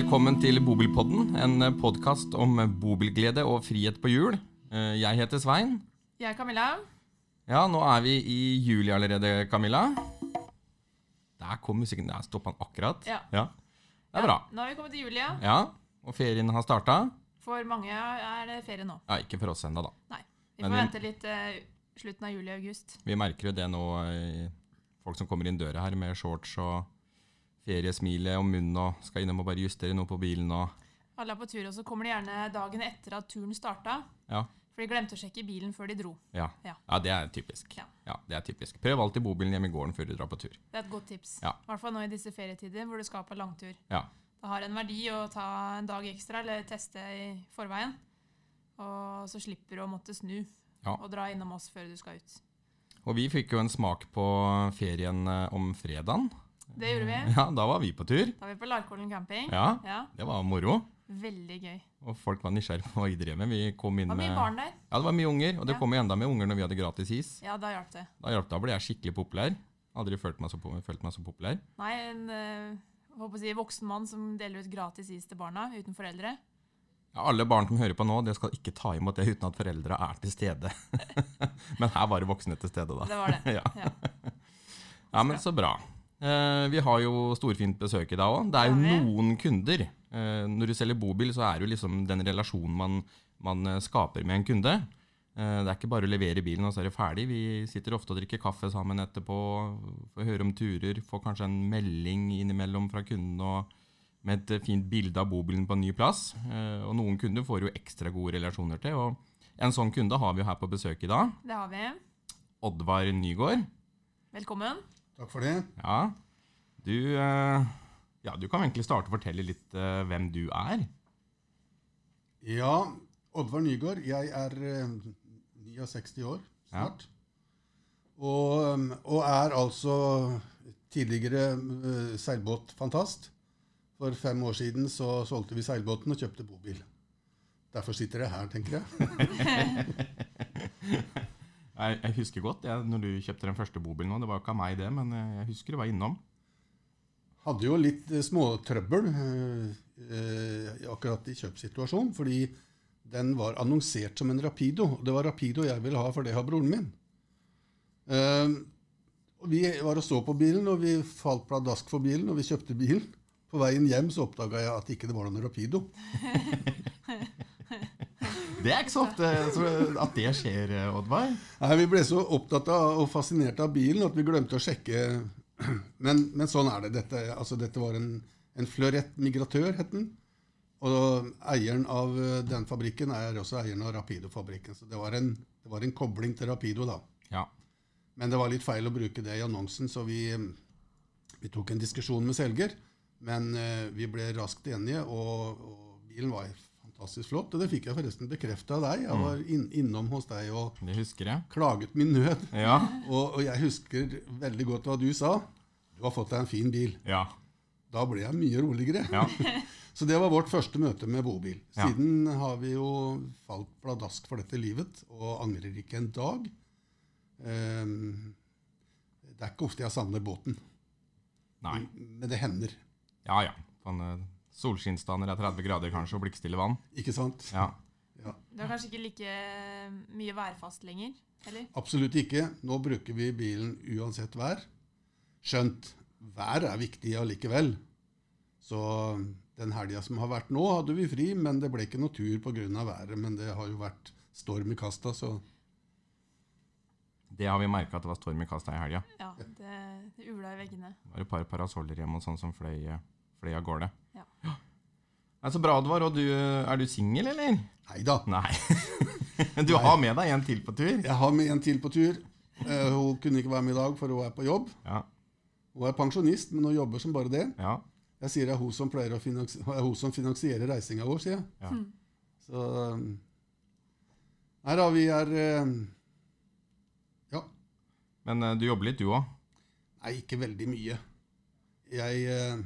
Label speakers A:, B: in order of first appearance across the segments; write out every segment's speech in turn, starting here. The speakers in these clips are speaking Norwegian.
A: Velkommen til Bobilpodden, en podkast om bobilglede og frihet på hjul. Eh, Jeg heter Svein.
B: Jeg er Camilla.
A: Ja, nå er vi i juli allerede, Camilla. Der kom musikken. Der stoppa den akkurat.
B: Ja.
A: Det er bra.
B: Nå har vi kommet til juli, ja.
A: Ja, Og ferien har starta.
B: For mange er det ferie nå.
A: Ja, ikke for oss ennå, da.
B: Nei. Vi får
A: Men
B: vente litt uh, slutten av juli og august.
A: Vi merker jo det nå, eh, folk som kommer inn døra her med shorts og feriesmile om munnen og skal innom og bare justere noe på bilen og
B: Alle er på tur, og så kommer de gjerne dagen etter at turen starta.
A: Ja.
B: For de glemte å sjekke bilen før de dro.
A: Ja,
B: Ja.
A: ja det er typisk.
B: Ja.
A: Det er typisk. Prøv alltid bobilen hjemme i gården før du drar på tur.
B: Det er et godt tips.
A: Ja.
B: I hvert fall nå i disse ferietider hvor du skal på langtur.
A: Ja.
B: Det har en verdi å ta en dag ekstra eller teste i forveien. Og så slipper du å måtte snu og dra innom oss før du skal ut.
A: Og vi fikk jo en smak på ferien eh, om fredagen.
B: Det gjorde vi.
A: Ja, da var vi på tur.
B: Da var vi på Larkollen camping.
A: Ja,
B: Ja,
A: det var moro.
B: Veldig gøy.
A: Og folk var nysgjerrige på hva vi drev med. Vi kom inn med...
B: Det var mye barn der.
A: Ja, det var mye unger, og det
B: Ja.
A: kom jo enda med unger når vi hadde gratis is.
B: Ja, da hjalp det.
A: Da, hjalp- da ble jeg skikkelig populær. Aldri følt meg så, følt meg så populær.
B: Nei, en øh, håper å si, voksen mann som deler ut gratis is til barna uten foreldre.
A: Ja, alle barn som hører på nå, det skal ikke ta imot det uten at foreldra er til stede. men her var det voksne til stede, da.
B: Det var det.
A: Ja.
B: Ja.
A: Ja, men så bra. Eh, vi har jo storfint besøk i dag òg. Det er jo noen kunder. Eh, når du selger bobil, så er det jo liksom den relasjonen man, man eh, skaper med en kunde. Det er ikke bare å levere bilen, og så er det ferdig. Vi sitter ofte og drikker kaffe sammen etterpå, får høre om turer, får kanskje en melding innimellom fra kunden og med et fint bilde av bobilen på en ny plass. Og noen kunder får jo ekstra gode relasjoner til. og En sånn kunde har vi jo her på besøk i dag.
B: Det har vi.
A: Oddvar Nygård.
B: Velkommen.
C: Takk for det.
A: Ja, du, eh, ja, du kan egentlig starte å fortelle litt eh, hvem du er.
C: Ja, Oddvar Nygaard. Jeg er eh, 69 år snart. Og, um, og er altså tidligere seilbåtfantast. For fem år siden så solgte vi seilbåten og kjøpte bobil. Derfor sitter jeg her, tenker jeg.
A: Jeg, jeg husker godt jeg, når du kjøpte den første bobilen. Det var ikke av meg, det, men eh, jeg husker du var innom.
C: Hadde jo litt eh, småtrøbbel eh, eh, akkurat i kjøpssituasjonen, fordi den var annonsert som en Rapido. Det var Rapido jeg ville ha, for det har broren min. Eh, vi var og så på bilen, og vi falt pladask for bilen, og vi kjøpte bilen. På veien hjem så oppdaga jeg at ikke det var noen Rapido.
A: Det er ikke så ofte at det skjer, Oddvar.
C: Nei, Vi ble så opptatt av og fascinert av bilen at vi glemte å sjekke. Men, men sånn er det. Dette, altså, dette var en, en Fleurette Migratør, het den. Og eieren av eh, den fabrikken er også eieren av Rapido-fabrikken. Så det var, en, det var en kobling til Rapido, da.
A: Ja.
C: Men det var litt feil å bruke det i annonsen, så vi, vi tok en diskusjon med selger. Men eh, vi ble raskt enige, og, og bilen var fantastisk flott. Og det fikk jeg forresten bekrefta av deg. Jeg var inn, innom hos deg og klaget min nød.
A: Ja.
C: Og, og jeg husker veldig godt hva du sa. Du har fått deg en fin bil.
A: Ja.
C: Da ble jeg mye roligere.
A: ja.
C: Så det var vårt første møte med bobil. Siden har vi jo falt pladask for dette livet, og angrer ikke en dag. Um, det er ikke ofte jeg savner båten,
A: Nei.
C: men det hender.
A: Ja ja. Sånne eh, solskinnsdager er 30 grader kanskje, og blikkstille vann.
C: Ikke sant?
A: Ja.
B: Det er kanskje ikke like mye værfast lenger? Eller?
C: Absolutt ikke. Nå bruker vi bilen uansett vær. Skjønt vær er viktig allikevel. Så den helga som har vært nå, hadde vi fri, men det ble ikke noe tur pga. været. Men det har jo vært storm i kasta, så
A: Det har vi merka at det var storm i kasta i helga.
B: Ja, det, det ula i veggene.
A: Det var et par parasoller hjemme og sånn som fløy, eh, fløy av gårde.
B: Ja.
A: Det er så bra, Oddvar. Og du, er du singel, eller?
C: nei da.
A: Nei. du har med deg en til på tur?
C: Jeg har med en til på tur. Uh, hun kunne ikke være med i dag, for hun er på jobb.
A: Ja.
C: Hun er pensjonist, men hun jobber som bare det.
A: ja.
C: Jeg sier det er hun som, pleier å finans er hun som finansierer reisinga vår, sier jeg.
A: Ja.
C: Så um, Nei da, vi er uh, Ja.
A: Men uh, du jobber litt, du òg?
C: Nei, ikke veldig mye. Jeg, eh,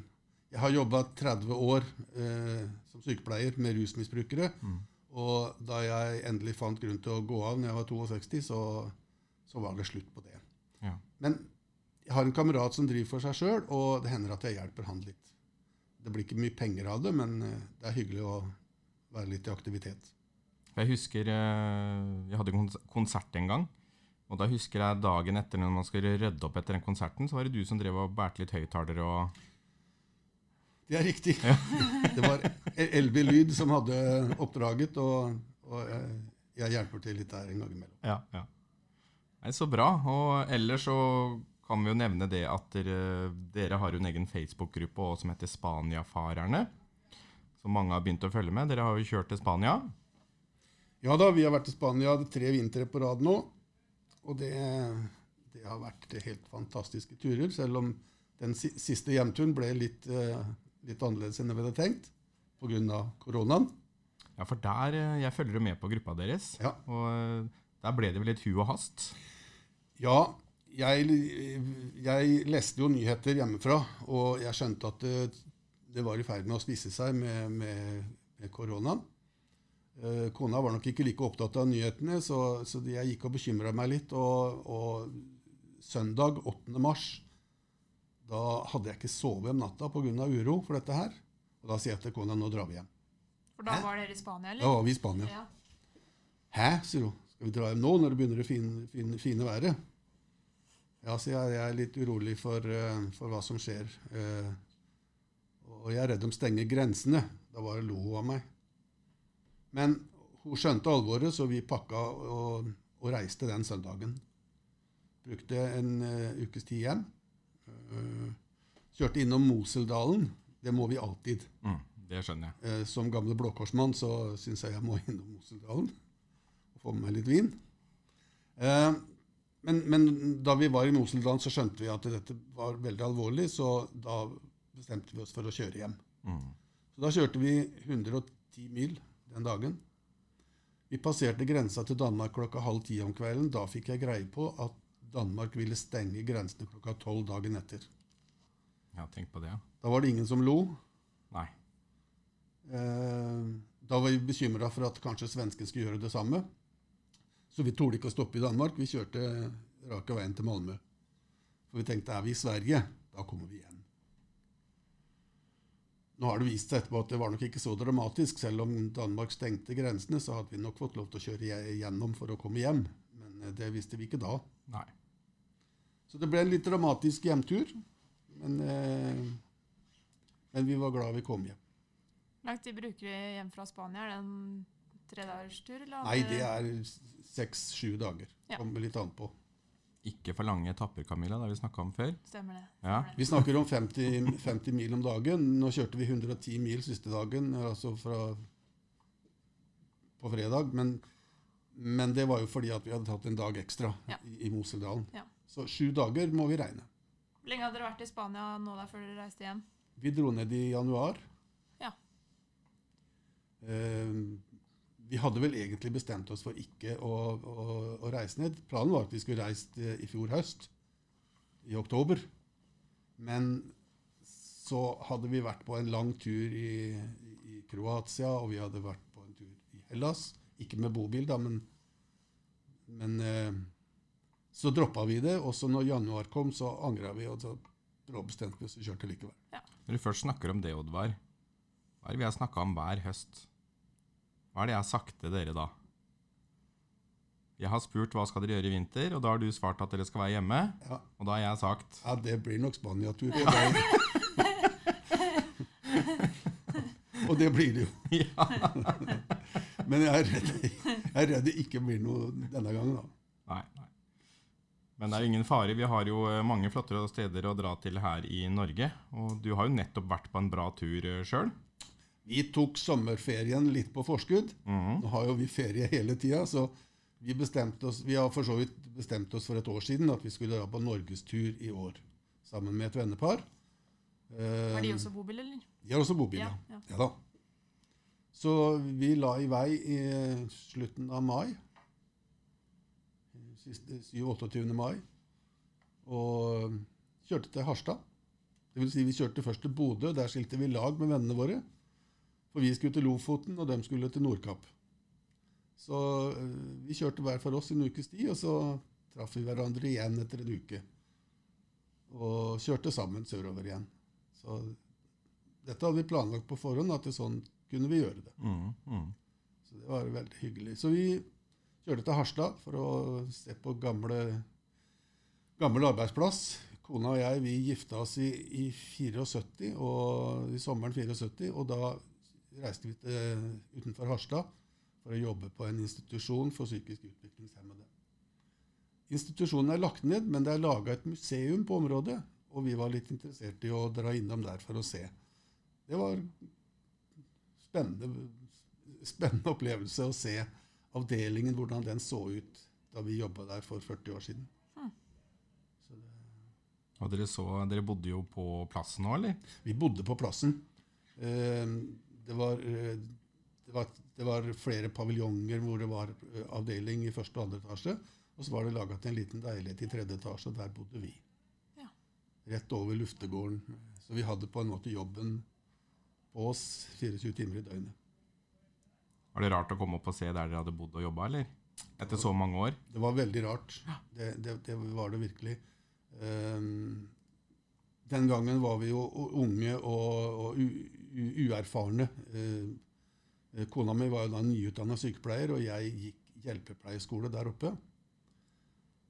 C: jeg har jobba 30 år eh, som sykepleier med rusmisbrukere. Og da jeg endelig fant grunn til å gå av når jeg var 62, så, så var det slutt på det.
A: Ja.
C: Men jeg har en kamerat som driver for seg sjøl, og det hender at jeg hjelper han litt. Det blir ikke mye penger av det, men eh, det er hyggelig å være litt i aktivitet.
A: Jeg husker eh, Vi hadde konsert en gang. Og da husker jeg dagen etter når man skulle rydde opp etter den konserten, så var det du som drev og bærte litt høyttalere og
C: Det er riktig. Det var Elby-lyd som hadde oppdraget, og, og jeg, jeg hjelper til litt der en gang imellom.
A: Ja, ja. Nei, så bra. Og ellers så kan vi jo nevne det at dere, dere har en egen Facebook-gruppe som heter Spaniafarerne. Som mange har begynt å følge med. Dere har jo kjørt til Spania.
C: Ja da, vi har vært i Spania tre vintre på rad nå. Og det, det har vært helt fantastiske turer, selv om den siste hjemturen ble litt, eh, litt annerledes enn vi hadde tenkt pga. koronaen.
A: Ja, for der eh, Jeg følger jo med på gruppa deres.
C: Ja.
A: Og eh, der ble det vel litt hu og hast.
C: Ja, jeg, jeg leste jo nyheter hjemmefra, og jeg skjønte at det, det var i ferd med å spisse seg med, med, med koronaen. Eh, Kona var nok ikke like opptatt av nyhetene, så, så jeg gikk og bekymra meg litt. Og, og søndag 8. mars, da hadde jeg ikke sovet om natta pga. uro for dette her. Og da sier jeg til kona nå drar vi hjem.
B: For da
C: Hæ?
B: var dere i Spania, eller?
C: Da var vi i Spania.
B: Ja.
C: Hæ, sier hun. Skal vi dra hjem nå når det begynner det fine, fine, fine været? Ja, sier jeg. Jeg er litt urolig for, eh, for hva som skjer. Eh, og jeg er redd de stenger grensene. Da bare lo hun av meg. Men hun skjønte alvoret, så vi pakka og, og reiste den søndagen. Brukte en uh, ukes tid hjem. Eh, kjørte innom Moseldalen. Det må vi alltid.
A: Mm, det skjønner jeg.
C: Eh, som gamle blåkorsmann så syns jeg jeg må innom Moseldalen og få med meg litt vin. Eh, men, men da vi var i Moseldalen, så skjønte vi at dette var veldig alvorlig, så da bestemte vi oss for å kjøre hjem.
A: Mm.
C: Så da kjørte vi 110 mil den dagen. Vi passerte grensa til Danmark klokka halv ti om kvelden. Da fikk jeg greie på at Danmark ville stenge grensene klokka tolv dagen etter.
A: Ja, tenk på det. ja.
C: Da var det ingen som lo.
A: Nei.
C: Eh, Da var vi bekymra for at kanskje svenskene skulle gjøre det samme. Så vi torde ikke å stoppe i Danmark. Vi kjørte rake veien til Malmö. For vi tenkte er vi i Sverige, da kommer vi hjem. Nå har det vist seg etterpå at det var nok ikke så dramatisk. Selv om Danmark stengte grensene, så hadde vi nok fått lov til å kjøre gje- gjennom for å komme hjem. Men eh, det visste vi ikke da.
A: Nei.
C: Så det ble en litt dramatisk hjemtur. Men, eh, men vi var glad vi kom hjem.
B: Hvor lang tid bruker vi hjem fra Spania? Er det en tredagerstur?
C: Nei, det er seks-sju dager.
B: Ja.
C: Kommer litt an på.
A: Ikke for lange etapper, Camilla. Det har vi snakka om før.
B: Stemmer det.
A: Ja.
C: Vi snakker om 50, 50 mil om dagen. Nå kjørte vi 110 mil siste dagen, altså fra på fredag. Men, men det var jo fordi at vi hadde tatt en dag ekstra
B: Ja.
C: i, i Moseldalen.
B: Ja.
C: Så sju dager må vi regne.
B: Hvor lenge hadde dere vært i Spania nå der før dere reiste hjem?
C: Vi dro ned i januar.
B: Ja.
C: Eh, vi hadde vel egentlig bestemt oss for ikke å, å, å reise ned. Planen var at vi skulle reist eh, i fjor høst, i oktober. Men så hadde vi vært på en lang tur i, i Kroatia, og vi hadde vært på en tur i Hellas. Ikke med bobil, da, men, men eh, så droppa vi det. Og så når januar kom, så angra vi, og så bestemte vi oss og kjørte likevel.
A: Når du først snakker om det, Oddvar, hva er det vi har snakka om hver høst? Hva er det jeg har sagt til dere da? Jeg har spurt hva skal dere gjøre i vinter, og da har du svart at dere skal være hjemme.
C: Ja.
A: Og da har jeg sagt
C: Ja, det blir nok Spania-tur. Og det blir det jo.
A: ja.
C: Men jeg er redd, jeg er redd det ikke blir noe denne gangen. da.
A: Men det er ingen fare. Vi har jo eh, mange flotte steder å dra til her i Norge. Og du har jo nettopp vært på en bra tur sjøl.
C: Vi tok sommerferien litt på forskudd.
A: Mhm.
C: Nå har jo vi ferie hele tida, så vi, oss, vi har for så vidt bestemt oss for et år siden at vi skulle dra på norgestur i år. Sammen med et vennepar.
B: Har de
C: Eh,
B: også bobil, eller?
C: De har også bobil,
B: Ja,
C: ja.
B: ja.
C: ja da. Så vi la i vei i slutten av mai. Siste 27-28. mai. Og kjørte til Harstad. Det vil si vi kjørte først til Bodø. Der skilte vi lag med vennene våre. For vi skulle til Lofoten, og de skulle til Nordkapp. Så eh, vi kjørte hver for oss en ukes tid, og så traff vi hverandre igjen etter en uke. Og kjørte sammen sørover igjen. Så dette hadde vi planlagt på forhånd, at det sånn kunne vi gjøre det.
A: Mm, mm.
C: Så det var veldig hyggelig. Så vi kjørte til Harstad for å se på gamle, gammel arbeidsplass. Kona og jeg vi gifta oss i, i 74, og, i sommeren 74, og da reiste vi til, utenfor Harstad for å jobbe på en institusjon for psykisk utviklingshemmede. Institusjonen er lagt ned, men det er laga et museum på området, og vi var litt interessert i å dra innom der for å se. Det var spennende, spennende opplevelse å se avdelingen, hvordan den så ut da vi jobba der for 40 år siden. Så det,
A: Og dere, så, dere bodde jo på plassen nå, eller?
C: vi bodde på plassen. Eh, Det var, eh, det var, det var flere paviljonger hvor det var eh, avdeling i første og andre etasje. Og så var det laga til en liten leilighet i tredje etasje, og der bodde vi.
B: Ja.
C: Rett over luftegården. Så vi hadde på en måte jobben på oss 24 timer i døgnet.
A: Var det rart å komme opp og se der dere hadde bodd og jobba, eller? Etter så mange år?
C: Det var veldig rart. Det, det, det var det virkelig. Ehm, den gangen var vi jo unge og, og u, u, uerfarne. Eh, kona mi var jo da nyutdanna sykepleier, og jeg gikk hjelpepleieskole der oppe.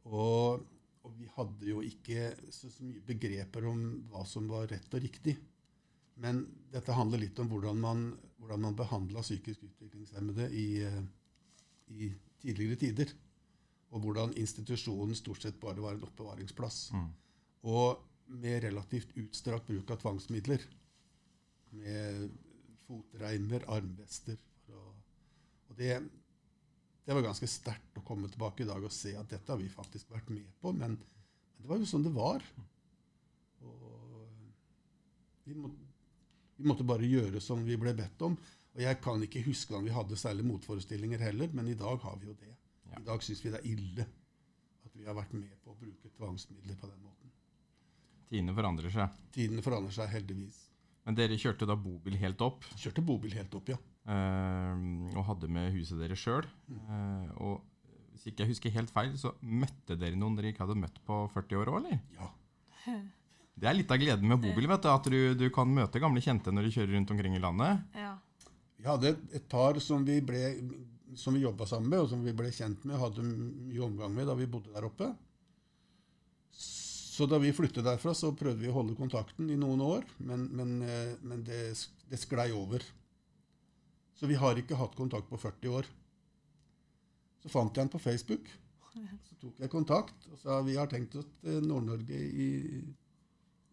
C: Og, og vi hadde jo ikke så, så mye begreper om hva som var rett og riktig. Men dette handler litt om hvordan man, hvordan man behandla psykisk utviklingshemmede i, eh, i tidligere tider. Og hvordan institusjonen stort sett bare var en oppbevaringsplass.
A: Mm.
C: Og med relativt utstrakt bruk av tvangsmidler. Med fotreimer, armvester. og, og det, det var ganske sterkt å komme tilbake i dag og se at dette har vi faktisk vært med på. Men, men det var jo sånn det var. Og vi, må, vi måtte bare gjøre som vi ble bedt om. Og jeg kan ikke huske om vi hadde særlig motforestillinger heller, men i dag har vi jo det.
A: Ja.
C: I dag syns vi det er ille at vi har vært med på å bruke tvangsmidler på den måten.
A: Tidene forandrer seg.
C: Tidene forandrer seg heldigvis.
A: Men dere kjørte da bobil helt opp,
C: Kjørte bobil helt opp, ja.
A: Uh, og hadde med huset deres sjøl. Uh, og hvis ikke jeg husker helt feil, så møtte dere noen dere ikke hadde møtt på 40 år òg, eller?
C: Ja.
A: Det er litt av gleden med bobil, vet du, at du, du kan møte gamle kjente når du kjører rundt omkring i landet.
B: Ja.
C: Vi hadde et, par som vi, ble, som vi jobba sammen med, og som vi ble kjent med og hadde mye omgang med da vi bodde der oppe. Så da vi flyttet derfra, så prøvde vi å holde kontakten i noen år, men, men, eh, men det, det sklei over. Så vi har ikke hatt kontakt på 40 år. Så fant jeg han på Facebook. Så tok jeg kontakt og sa vi har tenkt oss til Nord-Norge i,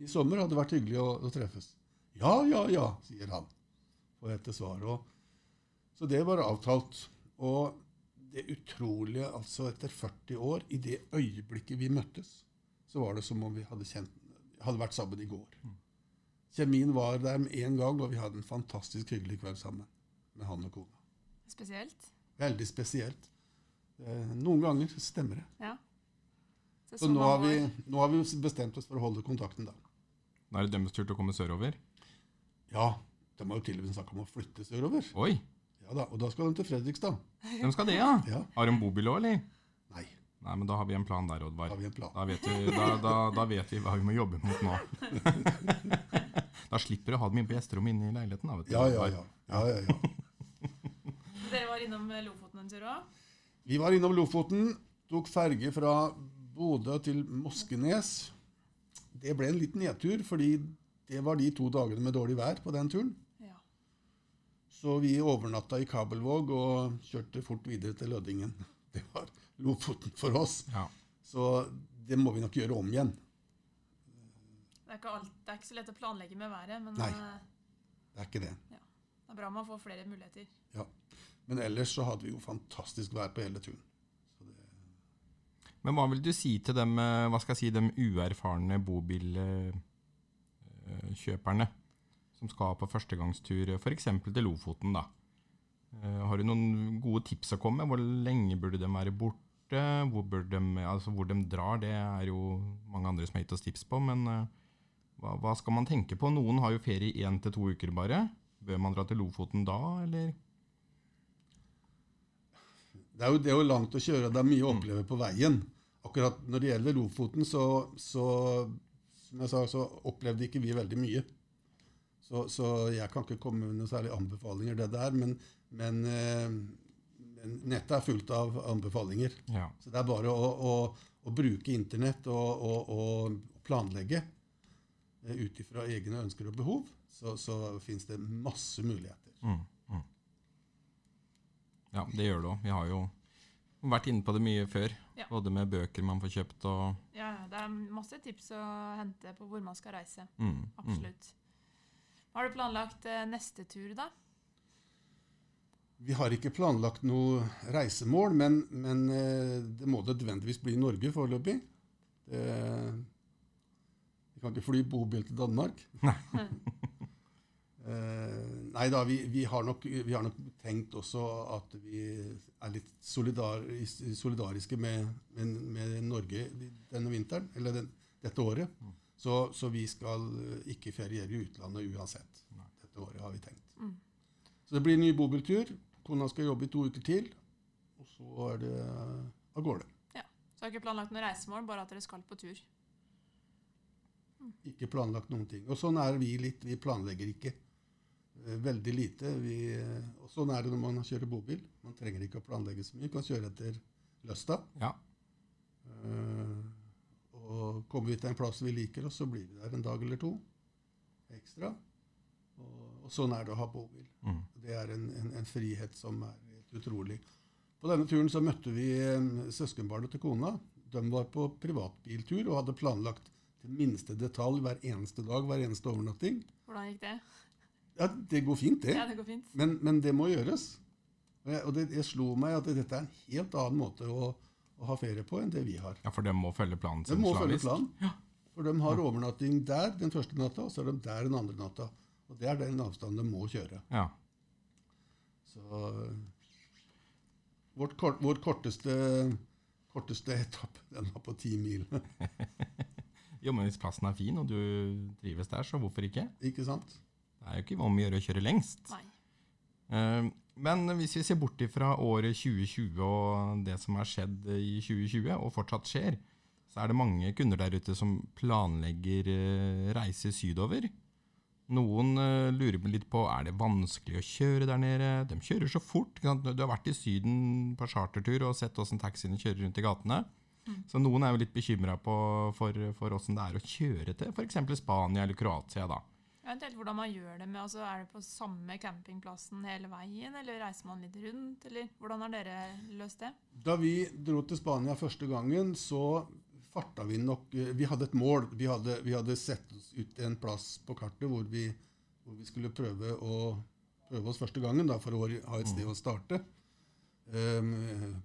C: i sommer. Hadde vært hyggelig å, å treffes. Ja, ja, ja, sier han. Får jeg til svar. Og, så det var avtalt. Og det utrolige, altså etter 40 år, i det øyeblikket vi møttes, så var det som om vi hadde, kjent, hadde vært sammen i går. Kjemien var der med en gang, og vi hadde en fantastisk hyggelig kveld sammen med han og kona.
B: Spesielt.
C: Veldig spesielt. Eh, noen ganger stemmer det.
B: Ja. Så,
C: Så nå har, vi, nå har vi bestemt oss for å holde kontakten da.
A: Nå er det deres tur til å komme sørover.
C: Ja, de har jo til og med snakka om å flytte sørover.
A: Oi,
C: Ja da, Og da skal de til Fredrikstad.
A: hvem skal det, ja?
C: Ja.
A: Har de bobil òg, eller?
C: Nei,
A: Nei, men da har vi en plan der, Oddvar.
C: har vi en plan.
A: Da vet, vi, da, da, da vet vi hva vi må jobbe mot nå. da slipper du å ha dem inn på gjesterommet inne i leiligheten. Da, vet du,
C: Ja, ja, ja. ja, ja, ja.
B: Dere var innom Lofoten en tur òg?
C: Vi var innom Lofoten, tok ferge fra Bodø til Moskenes. Det ble en liten nedtur, fordi det var de to dagene med dårlig vær på den turen.
B: Ja.
C: Så vi overnatta i Kabelvåg og kjørte fort videre til Lødingen. Det var Lofoten for oss.
A: Ja.
C: Så det må vi nok gjøre om igjen.
B: Det er, ikke alt, det er ikke så lett å planlegge med været, men
C: Nei.
B: eh,
C: Det er ikke det.
B: det er bra man får flere muligheter.
C: Ja. Men ellers så hadde vi jo fantastisk vær på hele turen.
A: Men hva vil du si til dem, eh, hva skal jeg si, dem uerfarne bobilkjøperne som skal på førstegangstur, f.eks. til Lofoten? da? Eh, Har du noen gode tips å komme med? Hvor lenge burde de være borte? Hvor, de, altså hvor de drar, det er jo mange andre som har gitt oss tips på. Men eh, hva, hva skal man tenke på? Noen har jo ferie én til to uker bare. Bør man dra til Lofoten da, eller?
C: Det, er jo, det er jo langt å kjøre, det er mye å oppleve på veien. Akkurat når det gjelder Lofoten, så, så som jeg sa, så opplevde ikke vi veldig mye. Så, så jeg kan ikke komme med noen særlige anbefalinger, det der, men, men, eh, nettet er fullt av anbefalinger.
A: Ja.
C: Så det er bare å, å, å bruke internett og, og, og planlegge eh, ut ifra egne ønsker og behov, så, så fins det masse muligheter.
A: Mm, mm. Ja, det gjør det òg. Vi har jo vært inne på det mye før.
B: Ja.
A: Både med bøker man får kjøpt og
B: Ja, det er masse tips å hente på hvor man skal reise.
A: mm, mm.
B: Absolutt. Har du planlagt eh, neste tur, da?
C: Vi har ikke planlagt noe reisemål, men, men eh, det må nødvendigvis bli Norge foreløpig. Det- Vi kan ikke fly bobil til Danmark. Eh, nei da, vi, vi, har nok, vi har nok tenkt også at vi er litt solidar, solidariske med, med, med Norge denne vinteren, eller den, dette året. Så, så vi skal ikke feriere i utlandet uansett. Dette året har vi tenkt.
B: Mm.
C: Så det blir en ny bobiltur. Kona skal jobbe i to uker til, og så er det av gårde.
B: Så har ikke planlagt noe reisemål, bare at dere skal på tur.
C: Ikke planlagt noen ting. Og sånn er vi litt. Vi planlegger ikke. Eh, Veldig lite. Vi, eh, og sånn er det når man kjører bobil. Man trenger ikke å planlegge så mye. Man kan kjøre etter lysta.
A: Ja.
C: Uh, og kommer vi til en plass vi liker oss, så blir vi der en dag eller to ekstra. Og, og sånn er det å ha bobil.
A: Mm.
C: Det er en, en, en frihet som er helt utrolig. På denne turen så møtte vi søskenbarnet til kona. De var på privatbiltur og hadde planlagt til minste detalj hver eneste dag, hver eneste overnatting.
B: Hvordan gikk det?
C: Ja, det går fint, det.
B: Ja, det går fint.
C: Men, men det må gjøres. Og, jeg, og det, det slo meg at dette er en helt annen måte å, å ha ferie på enn det vi har.
A: ja, for de må følge planen
C: De
A: sin
C: må følge planen. Ja. For de har overnatting der den første natta, og så er de der den andre natta. Og det er den avstanden de må kjøre.
A: Ja.
C: Så vårt kort, vår korteste, korteste etappe, den var på ti mil.
A: Jo, men hvis plassen er fin, og du trives der, så hvorfor ikke?
C: Ikke sant?
A: Det er jo ikke om å gjøre å kjøre lengst. Eh, Men hvis vi ser bort fra året 2020 og det som har skjedd i 2020, og fortsatt skjer, så er det mange kunder der ute som planlegger eh, reise sydover. Noen eh, lurer litt på er det vanskelig å kjøre der nede. De kjører så fort. Du har vært i Syden på chartertur og sett åssen taxiene kjører rundt i gatene. Så noen er jo litt bekymra for, for åssen det er å kjøre til f.eks. Spania eller Kroatia. da.
B: Eventuelt hvordan man gjør det med, altså Er det på samme campingplassen hele veien, eller reiser man litt rundt, eller hvordan har dere løst det?
C: Da vi dro til Spania første gangen, så farta vi nok eh, Vi hadde et mål. Vi hadde, vi hadde sett oss ut en plass på kartet hvor vi, hvor vi skulle prøve, å, prøve oss første gangen da, for å ha et sted å starte. Um,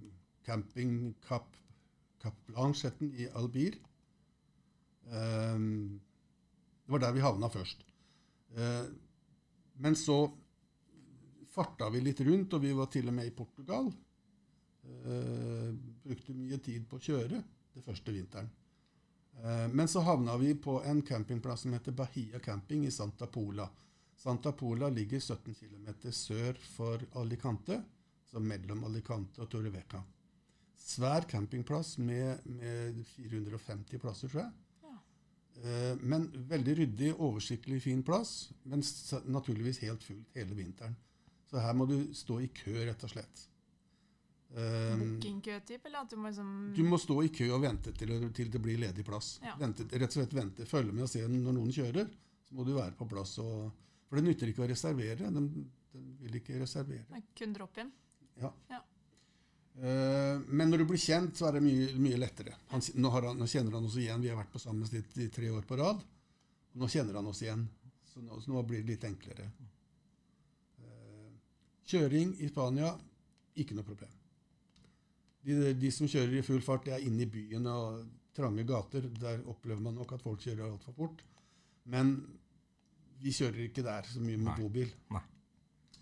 C: camping Cap, Cap Blanchetten i Albir. Um, det var der vi havna først. Eh, men så farta vi litt rundt, og vi var til og med i Portugal. Eh, brukte mye tid på å kjøre det første vinteren. Eh, men så havna vi på en campingplass som heter Bahia camping i Santa Pola. Santa Pola ligger 17 km sør for Alicante, så mellom Alicante og Torreveca. Svær campingplass med, med 450 plasser, tror jeg. Eh, Men veldig ryddig, oversiktlig, fin plass. Men naturligvis helt fullt hele vinteren. Så her må du stå i kø, rett og slett. Eh,
B: Bookingkø-type, eller at du må liksom
C: Du må stå i kø og vente til, til det blir ledig plass.
B: Ja.
C: Vente, rett og slett vente, følge med og se når noen kjører. Så må du være på plass. Og, for det nytter ikke å reservere. De, de vil ikke reservere.
B: Kun drop-in?
C: Ja.
B: Ja.
C: Eh, men når du blir kjent, så er det mye, mye lettere. Han, nå, har han, nå kjenner han oss igjen. Vi har vært på samme sted i tre år på rad. Og nå kjenner han oss igjen. Så nå, så nå blir det litt enklere. Eh, kjøring i Spania, ikke noe problem. De, de som kjører i full fart, det er inne i byen og trange gater. Der opplever man nok at folk kjører altfor fort. Men vi kjører ikke der så mye med bobil.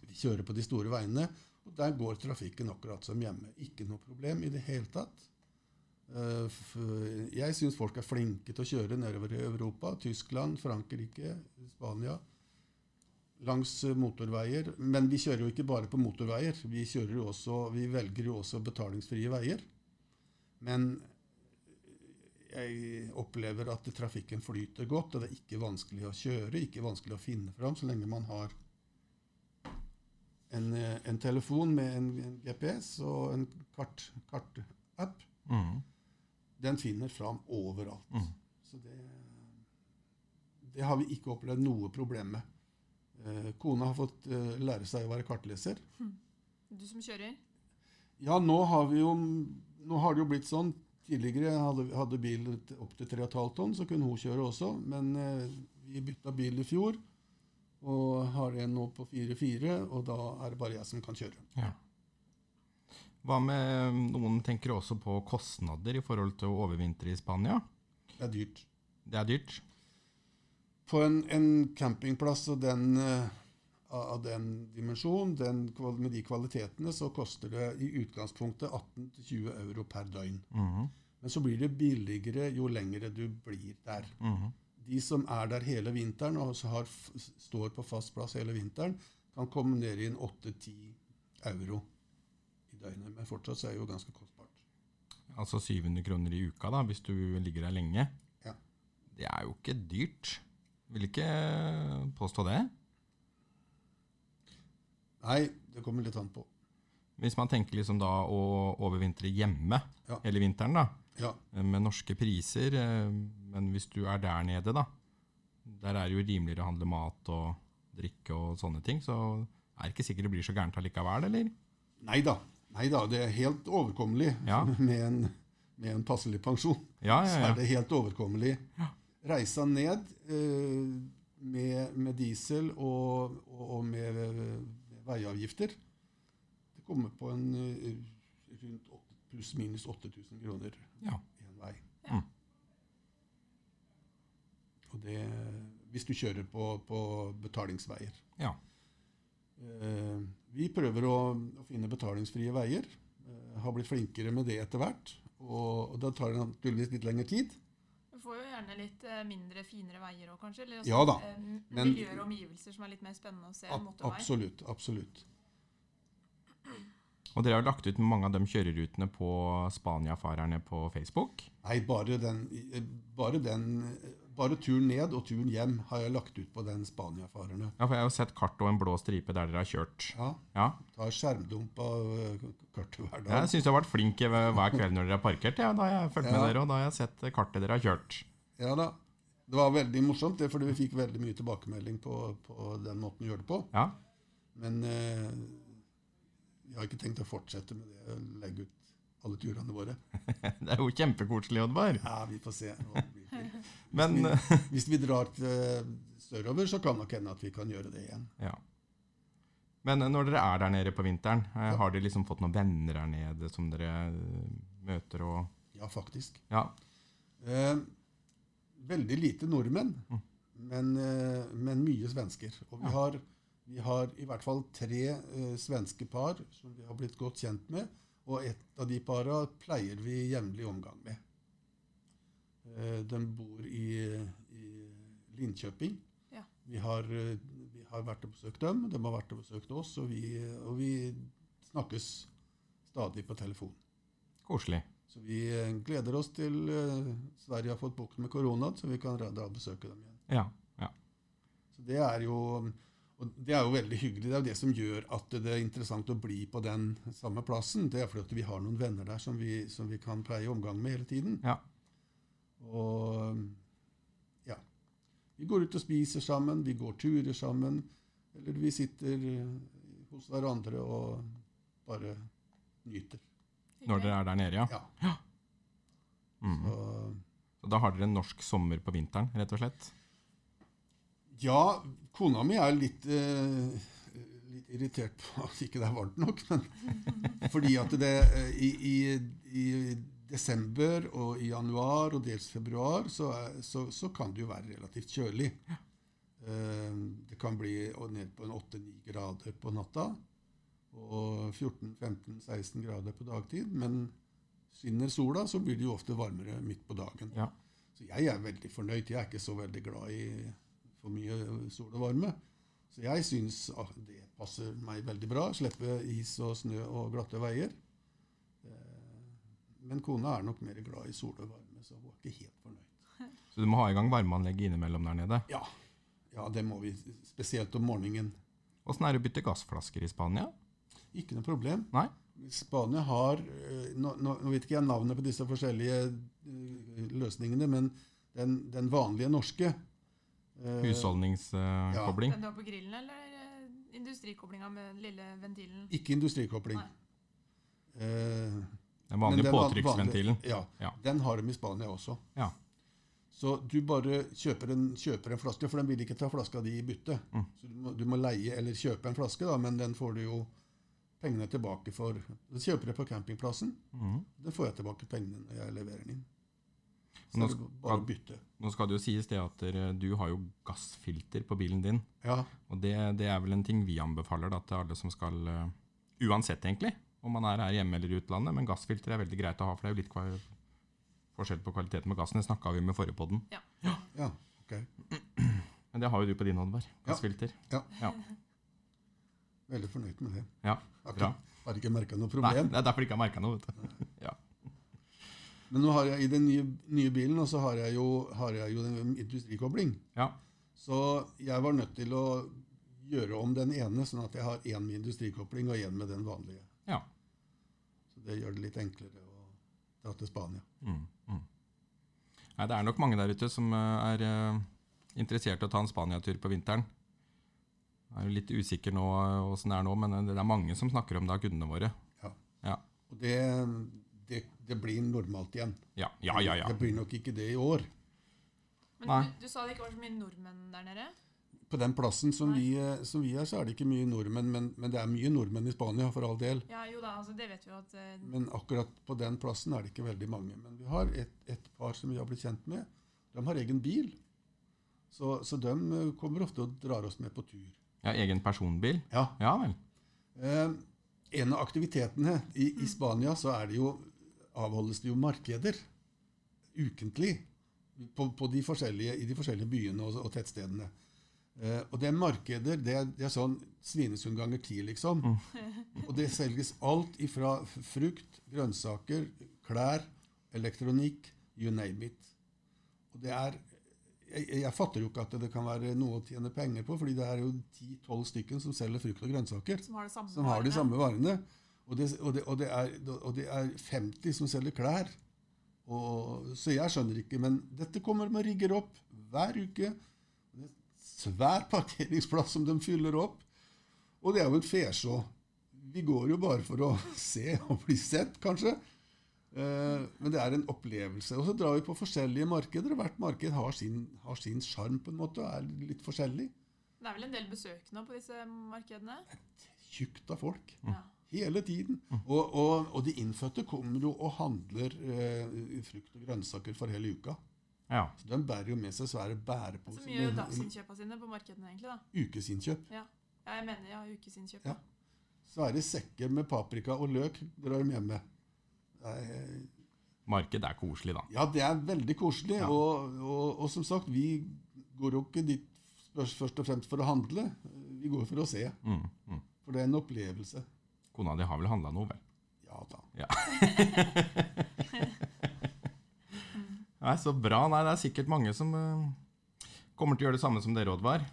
C: Vi kjører på de store veiene, og der går trafikken akkurat som hjemme. Ikke noe problem i det hele tatt. Eh, Jeg syns folk er flinke til å kjøre nedover i Europa. Tyskland, Frankrike, Spania. Langs eh, motorveier. Men vi kjører jo ikke bare på motorveier. Vi, jo også, vi velger jo også betalingsfrie veier. Men jeg opplever at trafikken flyter godt, og det er ikke vanskelig å kjøre, ikke vanskelig å finne fram, så lenge man har en, eh, en telefon med en, en GPS og en kart- kartapp.
A: Mhm.
C: Den finner fram overalt.
A: Mm.
C: Så det, det har vi ikke opplevd noe problem med. Eh, kona har fått eh, lære seg å være kartleser.
B: Du som kjører?
C: Ja, nå har vi jo Nå har det jo blitt sånn. Tidligere hadde, hadde bil opp til 3,5 tonn, så kunne hun kjøre også. Men eh, vi bytta bil i fjor, og har en nå på 4-4, og da er det bare jeg som kan kjøre.
A: Ja. Hva med Noen tenker også på kostnader i forhold til å overvintre i Spania.
C: Det er dyrt.
A: Det er dyrt.
C: På en, en campingplass og den, eh, av den dimensjon, den, med de kvalitetene, så koster det i utgangspunktet 18-20 euro per døgn.
A: Mhm.
C: Men så blir det billigere jo lengre du blir der.
A: Mhm.
C: De som er der hele vinteren og har, står på fast plass hele vinteren, kan komme ned i en 8-10 euro i døgnet. Men fortsatt er det jo ganske kostbart.
A: Altså 700 kroner i uka da, hvis du ligger der lenge.
C: Ja.
A: Det er jo ikke dyrt. Vil ikke påstå det.
C: Nei, det kommer litt an på.
A: Hvis man tenker liksom da å overvintre hjemme
C: Ja.
A: hele vinteren, da,
C: Ja,
A: med norske priser, eh, men hvis du er der nede, da, der er det jo rimeligere å handle mat og drikke og sånne ting, så er det ikke sikkert det blir så gærent allikevel, eller?
C: Nei da. Det er helt overkommelig
A: Ja.
C: med, en, med en passelig pensjon.
A: Ja,
C: Så
A: ja,
C: er det helt overkommelig. Reisa ned eh, med, med diesel og, og, med, med veiavgifter. Det kommer på en eh, rundt pluss-minus 8000 kroner
A: Ja.
C: én vei.
B: Ja.
C: Og det hvis du kjører på, på betalingsveier.
A: ja.
C: Eh, vi prøver å, å finne betalingsfrie veier. Eh, har blitt flinkere med det etter hvert. Og, og da tar det naturligvis litt lengre tid.
B: Du får jo gjerne litt eh, mindre, finere veier òg, kanskje? Eller
C: Ja da,
B: eh, miljøer og omgivelser som er litt mer spennende å se
C: Ab
B: motorvei.
C: absolutt. Absolutt.
A: Og dere har lagt ut mange av de kjørerutene på Spania-farerne på Facebook.
C: Nei, bare den, bare den Bare turen ned og turen hjem har jeg lagt ut på den Spania-farerne.
A: Ja, for jeg har jo sett kart og en blå stripe der dere har kjørt.
C: Ja,
A: Ja,
C: tar skjermdump av eh, kartet hver
A: Jeg
C: dag.
A: syns du har vært flink hver kveld når dere har parkert. Ja, da har jeg fulgt med dere, og da har jeg sett kartet dere har kjørt.
C: Ja da. Det var veldig morsomt, det, fordi vi fikk veldig mye tilbakemelding på, på den måten vi gjør det på.
A: Ja,
C: Men eh, vi har ikke tenkt å fortsette med det, legge ut alle turene våre.
A: Det er jo kjempekoselig, Oddvar.
C: Ja, vi får se. Det-
A: Men
C: Hvis vi, hvis vi drar til sørover, så kan nok hende at vi kan gjøre det igjen.
A: Ja. Men når dere er der nede på vinteren, eh,
C: Ja.
A: har dere liksom fått noen venner der nede som dere eh, møter og
C: Ja, faktisk.
A: Ja.
C: Eh, veldig lite nordmenn,
A: Mm.
C: men, eh, men mye svensker. Og vi
A: Ja.
C: har, vi har i hvert fall tre eh, svenske par som vi har blitt godt kjent med. Og et av de para pleier vi jevnlig omgang med. Eh, de bor i, i Linköping.
B: Ja.
C: Vi, har, eh, vi har vært og besøkt dem, de har vært og besøkt oss, og vi, og vi snakkes stadig på telefon.
A: Koselig.
C: Så vi eh, gleder oss til eh, Sverige har fått bukt med korona, så vi kan dra og besøke dem igjen.
A: Ja. ja.
C: Så det er jo og det er jo veldig hyggelig. Det er jo det som gjør at det er interessant å bli på den samme plassen. Det er fordi at vi har noen venner der som vi, som vi kan pleie omgang med hele tiden.
A: Ja.
C: Og ja. Vi går ut og spiser sammen, vi går turer sammen. Eller vi sitter hos hverandre og bare nyter.
A: Når dere er der nede, ja.
C: Ja.
A: Mm.
C: Så,
A: Så da har dere en norsk sommer på vinteren, rett og slett?
C: Ja, kona mi er litt, eh, litt irritert på at ikke det er varmt nok. Men fordi at det eh, i, i, i desember og i januar og dels februar så, er, så, så kan det jo være relativt kjølig. Eh, det kan bli ned på 8-9 grader på natta og 14-15-16 grader på dagtid. Men skinner sola, så blir det jo ofte varmere midt på dagen.
A: Ja.
C: Så jeg er veldig fornøyd. Jeg er ikke så veldig glad i for mye sol og varme. Så jeg syns ah, det passer meg veldig bra. Slippe is og snø og glatte veier. Eh, Men kona er nok mer glad i sol og varme, så hun er ikke helt fornøyd.
A: Så du må ha i gang varmeanlegget innimellom der nede.
C: Ja, ja det må vi. Spesielt om morgenen.
A: Åssen er det å bytte gassflasker i Spania?
C: Ikke noe problem.
A: Nei?
C: Spania har eh, Nå, nå, vet ikke jeg navnet på disse forskjellige eh, løsningene, men den, den vanlige norske
A: Husholdningskobling?
B: Den du har på grillen, eller eh, industrikoblinga med den lille ventilen?
C: Ikke industrikobling. Eh,
A: Den vanlige
C: den
A: påtrykksventilen?
C: Ja,
A: Ja.
C: Den har de i Spania også.
A: Ja.
C: Så du bare kjøper en, kjøper en flaske, for den vil ikke ta flaska di i bytte.
A: Mm.
C: Så du må, du må leie eller kjøpe en flaske, da, men den får du jo pengene tilbake for. Du kjøper det på campingplassen.
A: Mm.
C: Den får jeg tilbake pengene når jeg leverer den inn. Så
A: Nå skal-
C: bare bytte.
A: Nå skal det jo sies det at du har jo gassfilter på bilen din.
C: Ja,
A: Og det, det er vel en ting vi anbefaler da, til alle som skal eh, Uansett, egentlig, om man er her hjemme eller i utlandet. Men gassfilter er veldig greit å ha, for det er jo litt kva- forskjell på kvaliteten på gassen. Det snakka vi med forrige podden.
C: ja, ok.
A: Men det har jo du på din, hånd, Oddvar. Gassfilter.
C: Ja.
A: Ja.
C: Veldig fornøyd med det.
A: Ja, bra.
C: har ikke merka noe
A: Nei, det er derfor de ikke har merka noe. vet du.
C: Men nå har jeg i den nye, nye bilen og så har jeg jo, har jeg jo den industrikobling.
A: Ja.
C: Så jeg var nødt til å gjøre om den ene, sånn at jeg har én med industrikobling og én med den vanlige.
A: ja.
C: Så det gjør det litt enklere å dra til Spania.
A: Mm, mm. Nei, det er nok mange der ute som eh, er eh, interessert i å ta en Spania-tur på vinteren. Jeg er jo litt usikker nå eh, åssen det er nå, men det er mange som snakker om det av kundene våre. Ja. ja.
C: Og det, det, det blir normalt igjen.
A: Ja, ja, ja. ja.
C: Det blir nok ikke det i år.
B: Men du, du sa det ikke var så mye nordmenn der nede?
C: På den plassen som vi, eh, som vi er, så er det ikke mye nordmenn, men, men det er mye nordmenn i Spania, for all del.
B: Ja, jo da, altså det vet vi jo at Uh,
C: Men akkurat på den plassen er det ikke veldig mange. Men vi har et, et par som vi har blitt kjent med. De har egen bil. Så, så de eh, kommer ofte og drar oss med på tur.
A: ja egen personbil.
C: Ja.
A: Ja vel.
C: Eh, en av aktivitetene i, i Spania så er det jo, avholdes det jo markeder ukentlig på, på de forskjellige, i de forskjellige byene og, og tettstedene. Uh, og det er markeder det er, det er sånn Svinesund ganger ti, liksom. Og det selges alt ifra frukt, grønnsaker, klær, elektronikk, you name it. Og det er jeg, jeg fatter jo ikke at det kan være noe å tjene penger på, fordi det er jo 10-12 stykken som selger frukt og grønnsaker
B: som har de samme
C: som har de samme varene. Og det, og, det, og, det er, og det er 50 som selger klær. Og, så jeg skjønner ikke, men dette kommer de og rigger opp hver uke. Det er en svær parkeringsplass som de fyller opp. Og det er jo en fesjå. Vi går jo bare for å se og bli sett, kanskje. Eh, men det er en opplevelse. Og så drar vi på forskjellige markeder. og Hvert marked har sin har sin sjarm på en måte, og er litt forskjellig.
B: Det er vel en del besøkende på disse markedene?
C: Tjukt av folk.
B: Ja.
C: Hele tiden. Og, og, og de innfødte kommer jo og handler eh, frukt og grønnsaker for hele uka.
A: Ja.
C: Så De bærer jo med seg svære
B: Så
C: bæreposer
B: mye
C: med
B: dagsinnkjøpa sine på markedene, egentlig. da.
C: ukesinnkjøp.
B: Ja, jeg mener ja, ukesinnkjøp.
C: Ja. Svære sekker med paprika og løk drar de hjem med. markedet er-
A: Marked er koselig, da.
C: Ja, det er veldig koselig.
A: Ja.
C: Og, og, og som sagt, vi går jo ikke dit først og fremst for å handle. Vi går for å se.
A: Mm, mm.
C: For det er en opplevelse.
A: Kona di har vel handla noe, vel?
C: Ja da.
A: Nei, Så bra. Nei, det er sikkert mange som uh, kommer til å gjøre det samme som dere, Oddvar.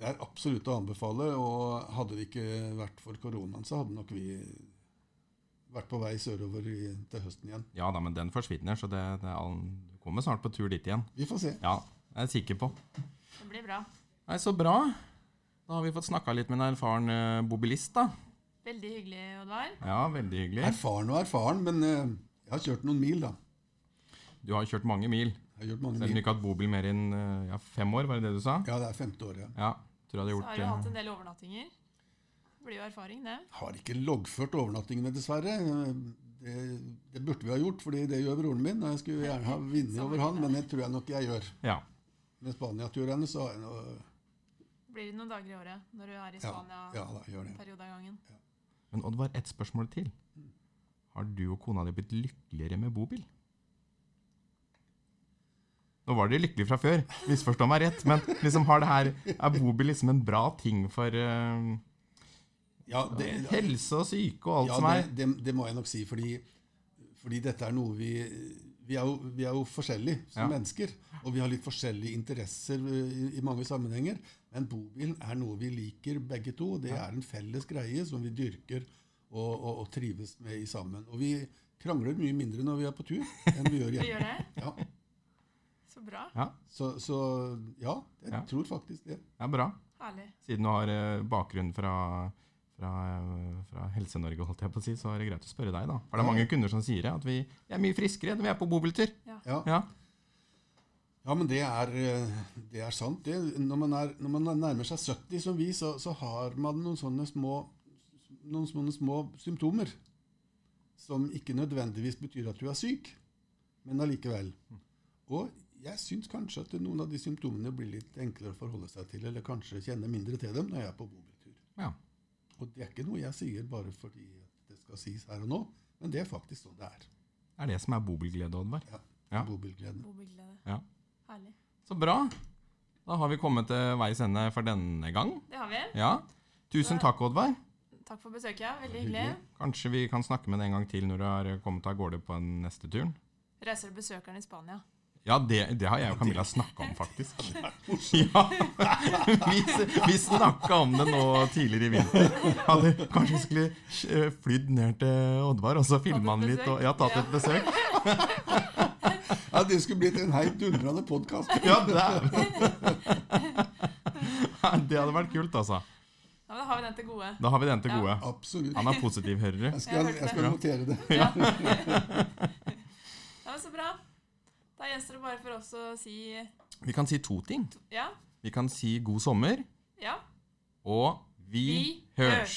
C: Det er absolutt å anbefale, og hadde det ikke vært for koronaen, så hadde nok vi vært på vei sørover i, til høsten igjen.
A: Ja da, men den forsvinner, så det, det er, all- du kommer snart på tur dit igjen.
C: Vi får se.
A: Ja, jeg er sikker på.
B: Det blir bra.
A: Nei, Så bra. Da har vi fått snakka litt med en erfaren eh, bobilist, da.
B: Veldig hyggelig, Oddvar.
A: Ja, veldig hyggelig.
C: Erfaren og erfaren, men eh, jeg har kjørt noen mil, da.
A: Du har kjørt mange mil.
C: Jeg har gjort mange
A: Selv om du ikke har hatt bobil mer enn eh, ja, fem år, var det det du sa?
C: Ja, det er femte år, Ja.
A: Ja, tror jeg hadde
B: Så
A: gjort
B: har du hatt
A: eh,
B: en del overnattinger. Det blir jo erfaring, det.
C: Har ikke loggført overnattingene, dessverre. Det, det burde vi ha gjort, fordi det gjør broren min. og Jeg skulle gjerne ha vunnet over han, men det tror jeg nok jeg gjør.
A: Ja.
C: Med Spania-turene så har jeg noe
B: Blir det noen dager i året når du er i Spania
C: ja da, gjør det.
B: periode av gangen?
A: Men Oddvar, ett spørsmål til. Har du og kona di blitt lykkeligere med bobil? Nå var dere lykkelige fra før, misforstå meg rett, men liksom har det her, er bobil liksom en bra ting for uh,
C: Ja, det,
A: helse og syke og alt
C: ja,
A: som er?
C: det, det må jeg nok si, fordi, fordi dette er noe vi, vi, er jo, vi er jo forskjellige som
A: Ja.
C: mennesker. Og vi har litt forskjellige interesser eh, i, i mange sammenhenger. Men bobilen er noe vi liker begge to. Det er en felles greie som vi dyrker og, og, og trives med i sammen. Og vi krangler mye mindre når vi er på tur, enn vi gjør hjemme.
B: Vi gjør det?
C: Ja.
B: Så bra.
A: Ja,
C: Så, så ja, jeg
A: Ja.
C: tror faktisk det.
A: det er bra.
B: Herlig.
A: Siden du har eh, bakgrunn fra, fra, eh, fra Helse-Norge, holdt jeg på å si, så er det greit å spørre deg, da. For det er
C: Ja.
A: mange kunder som sier det, at vi er mye friskere når vi er på bobiltur.
C: Ja.
A: Ja.
C: Ja, men det er, eh, det er sant. Det, når, man er, når man nærmer seg 70 som vi, så, så har man noen sånne små, noen sånne små symptomer. Som ikke nødvendigvis betyr at du er syk, men allikevel. Og jeg syns kanskje at noen av de symptomene blir litt enklere å forholde seg til, eller kanskje kjenne mindre til dem når jeg er på bobiltur.
A: Ja.
C: Og det er ikke noe jeg sier bare fordi det skal sies her og nå, men det er faktisk sånn det er.
A: Det er det som er bobilglede, Oddvar. Ja.
C: Bobilglede.
B: Bobilglede.
A: Ja.
B: Herlig.
A: Så bra. Da har vi kommet til veis ende for denne gang.
B: Det har vi.
A: Ja. Tusen takk, Oddvar.
B: Takk for besøket. Veldig hyggelig.
A: Kanskje vi kan snakke med deg en gang til når du har kommet av gårde på den neste turen?
B: Reiser du besøkeren i Spania?
A: Ja, det, det har jeg og Camilla snakka om, faktisk. Ja, Vi, vi snakka om det nå tidligere i vinter. Hadde kanskje vi skulle eh, flydd ned til Oddvar og så filma han litt. Og, ja, tatt et besøk.
C: Ja, det skulle blitt en helt dundrende podkast.
A: Ja, det, det hadde vært kult, altså.
B: Ja, men Da har vi den til gode.
A: Da har vi den til
B: Ja.
A: gode.
C: Absolutt.
A: Han er positiv, hører du.
C: Jeg skal, jeg skal notere det.
B: Ja. ja, men Så bra. Da gjenstår det bare for oss å si
A: Vi kan si to ting.
B: ja.
A: Vi kan si god sommer,
B: Ja.
A: og vi,
B: Vi
A: hørs.
B: hørs.